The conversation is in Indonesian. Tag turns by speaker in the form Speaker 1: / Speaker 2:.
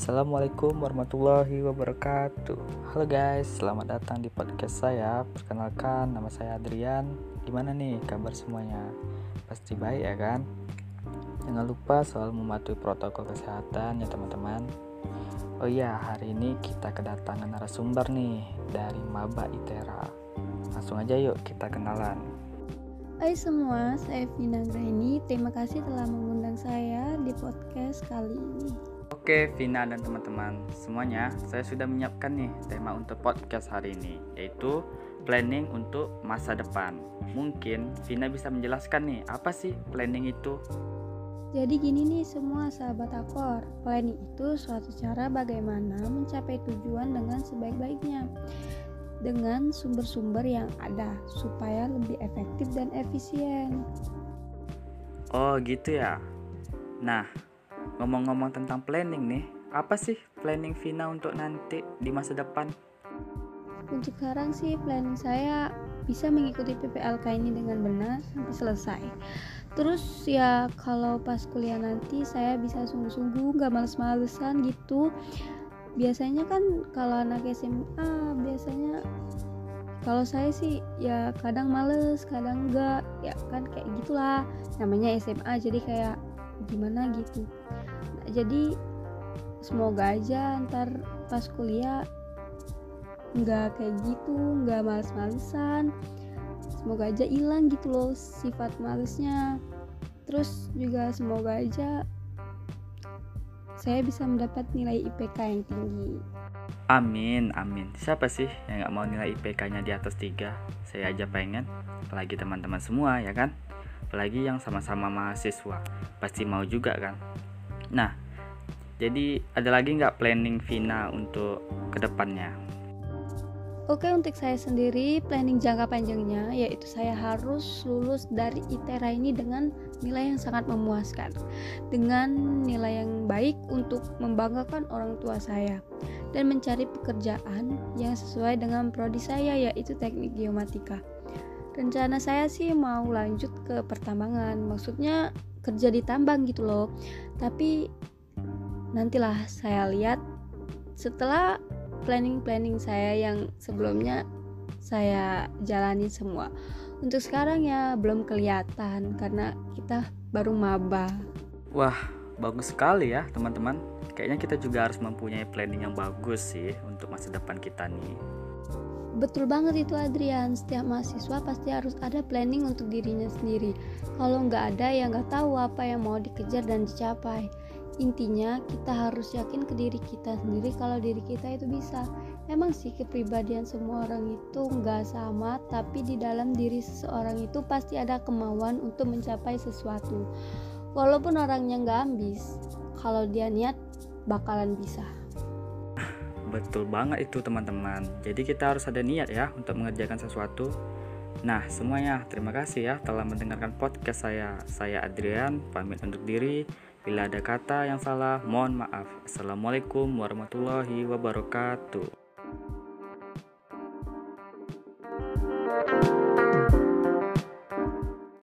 Speaker 1: Assalamualaikum warahmatullahi wabarakatuh Halo guys, selamat datang di podcast saya Perkenalkan, nama saya Adrian Gimana nih kabar semuanya? Pasti baik ya kan? Jangan lupa selalu mematuhi protokol kesehatan ya teman-teman Oh iya, hari ini kita kedatangan narasumber nih Dari Maba Itera Langsung aja yuk kita kenalan
Speaker 2: Hai semua, saya Vina Graini. Terima kasih telah mengundang saya di podcast kali ini.
Speaker 1: Oke, Vina dan teman-teman semuanya, saya sudah menyiapkan nih tema untuk podcast hari ini, yaitu planning untuk masa depan. Mungkin Vina bisa menjelaskan nih, apa sih planning itu?
Speaker 2: Jadi gini nih semua sahabat akor, planning itu suatu cara bagaimana mencapai tujuan dengan sebaik-baiknya dengan sumber-sumber yang ada supaya lebih efektif dan efisien.
Speaker 1: Oh gitu ya. Nah, ngomong-ngomong tentang planning nih, apa sih planning Vina untuk nanti di masa depan?
Speaker 2: Untuk sekarang sih planning saya bisa mengikuti PPLK ini dengan benar sampai selesai. Terus ya kalau pas kuliah nanti saya bisa sungguh-sungguh gak males-malesan gitu biasanya kan kalau anak SMA biasanya kalau saya sih ya kadang males kadang enggak ya kan kayak gitulah namanya SMA jadi kayak gimana gitu jadi semoga aja ntar pas kuliah nggak kayak gitu nggak males-malesan semoga aja hilang gitu loh sifat malesnya terus juga semoga aja saya bisa mendapat nilai IPK yang tinggi.
Speaker 1: Amin, amin. Siapa sih yang nggak mau nilai IPK-nya di atas 3? Saya aja pengen, apalagi teman-teman semua ya kan? Apalagi yang sama-sama mahasiswa, pasti mau juga kan? Nah, jadi ada lagi nggak planning Vina untuk ke depannya?
Speaker 2: Oke, untuk saya sendiri planning jangka panjangnya yaitu saya harus lulus dari ITERA ini dengan nilai yang sangat memuaskan. Dengan nilai yang baik untuk membanggakan orang tua saya dan mencari pekerjaan yang sesuai dengan prodi saya yaitu Teknik Geomatika. Rencana saya sih mau lanjut ke pertambangan, maksudnya kerja di tambang gitu loh. Tapi nantilah saya lihat setelah planning-planning saya yang sebelumnya saya jalani semua. Untuk sekarang ya belum kelihatan karena kita baru maba.
Speaker 1: Wah, bagus sekali ya teman-teman. Kayaknya kita juga harus mempunyai planning yang bagus sih untuk masa depan kita nih.
Speaker 2: Betul banget itu Adrian, setiap mahasiswa pasti harus ada planning untuk dirinya sendiri. Kalau nggak ada ya nggak tahu apa yang mau dikejar dan dicapai. Intinya kita harus yakin ke diri kita sendiri kalau diri kita itu bisa. Emang sih kepribadian semua orang itu nggak sama tapi di dalam diri seseorang itu pasti ada kemauan untuk mencapai sesuatu. Walaupun orangnya nggak ambis kalau dia niat bakalan bisa
Speaker 1: betul banget itu teman-teman jadi kita harus ada niat ya untuk mengerjakan sesuatu Nah, semuanya terima kasih ya telah mendengarkan podcast saya. Saya Adrian, pamit untuk diri. Bila ada kata yang salah, mohon maaf. Assalamualaikum warahmatullahi wabarakatuh.